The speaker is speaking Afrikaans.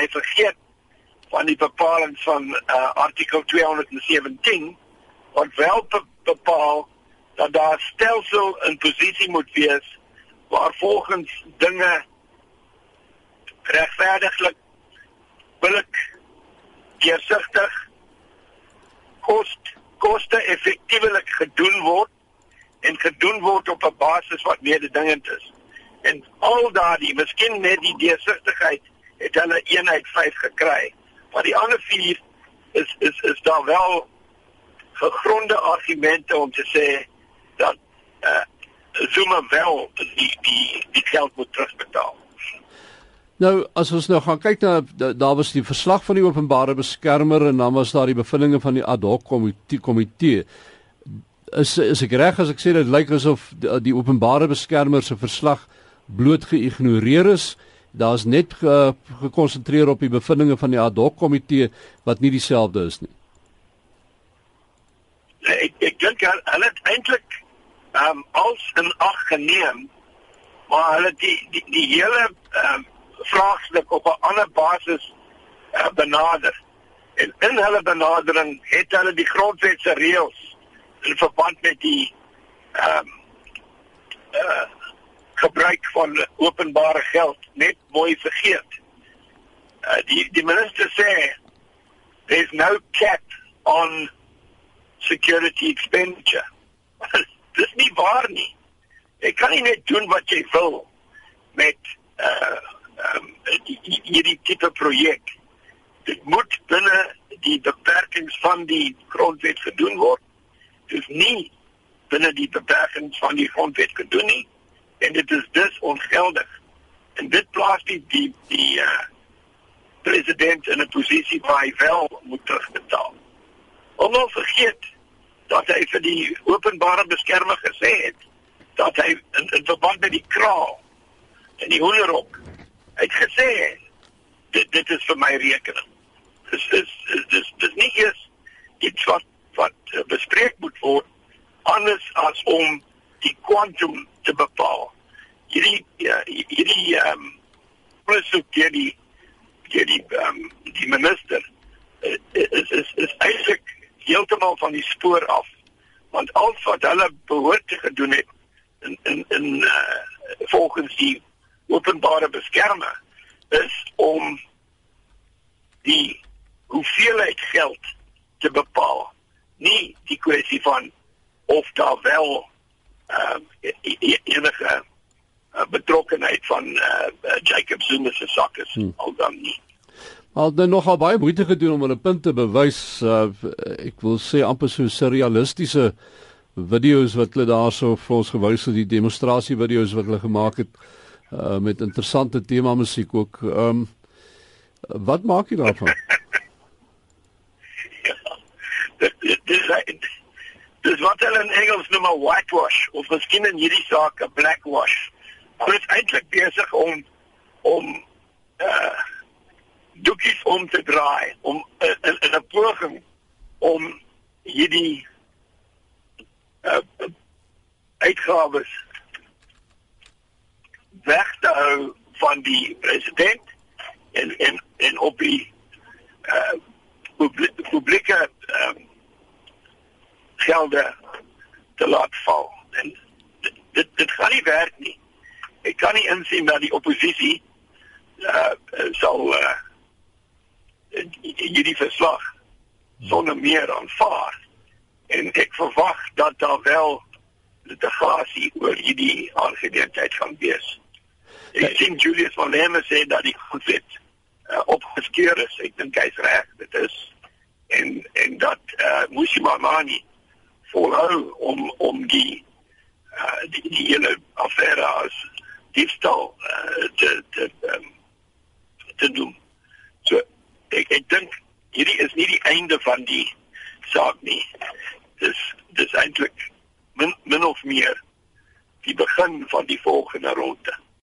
hy vergeet van die bepalinge van uh, artikel 217 wat wel be bepaal dat daar stelsel in posisie moet wees waar volgens dinge regverdiglik billik deursigtig kost koste effektiewelik gedoen word en gedoen word op 'n basis wat mededingend is. En al daardie, miskien net die deursigtigheid het hulle eenheid 5 gekry, maar die ander 4 is is is daar wel gegronde argumente om te sê dat eh uh, Zuma wel die die die geld moet terugbetaal. Nou as ons nou gaan kyk na daar was die verslag van die openbare beskermer en dan was daar die bevindinge van die ad hoc komitee komitee is is ek reg as ek sê dit lyk asof die, die openbare beskermer se verslag bloot geïgnoreer is. Daar's net gekonsentreer ge op die bevindinge van die ad hoc komitee wat nie dieselfde is nie. Ek ek dink hulle het eintlik ehm um, als in ag geneem maar hulle die die, die hele ehm um, vraagstuk op 'n ander basis uh, benader. En in hulle benadering het hulle die grondwetse reëls in verband met die ehm um, uh gebruik van openbare geld net mooi vergeet. Uh die die minister sê there's no cap on security expenditure. Dis nie waar nie. Jy kan nie net doen wat jy wil met uh um hierdie tipe projek. Dit moet binne die beperkings van die grondwet gedoen word is nie binne die beperkings van die grondwet gedoen nie en dit is dus ongeldig. En dit plaas die die die uh, president in 'n posisie waar hy wel moet terugbetaal. Ons vergeet dat hy vir die openbare beskermer gesê het dat hy in, in verband met die kraal en die hoenderhok het gesê dit dit is vir my rekening. Dis is dis dis nie eens iets wat wat uh, bespreek moet word anders as om die kwantum te bepaal. Hierdie uh, hierdie ehm um, presies die die die ehm um, die minister uh, is is is eintlik heeltemal van die spoor af want al wat hulle behoort te gedoen het in in in uh, volgens die openbare beskermer is om die hoeveelheid geld te bepaal nie die kwessie van of daar wel uh, enige uh, betrokkenheid van uh, Jacob Zuma se sak is hmm. al dan nie. Al dan nogal baie moeite gedoen om hulle punt te bewys. Uh, ek wil sê amper so surrealistiese video's wat hulle daarso vir ons gewys het, die demonstrasie video's wat hulle gemaak het uh, met interessante tema musiek ook. Ehm um, wat maak jy daarvan? dis dis wat hulle in Engels noem 'n whitewash of miskien in hierdie saak 'n blackwash. Hulle is eintlik besig om om uh doekies om te draai om uh, in 'n 'n poging om hierdie uh uitgawes weg te hou van die president en en en op die uh publieke um, gelde te laat val. En dit dit, dit gaan nie werk nie. Ek kan nie insien dat die oppositie uh sal uh hierdie verslag sonder meer aanvaar. En ek verwag dat daar wel litigasie oor hierdie aangeleentheid gaan wees. Ek sien Julius van Lemme sê dat die grondwet uh, opgeskeur is. Ek dink hy's reg. Dit is en en dat uh, Musimamani volhou om om die uh, die, die hele affære as diefstal uh, te te um, te doen. So ek ek dink hierdie is nie die einde van die saak nie. Dis dis eintlik min min of meer die begin van die volgende ronde.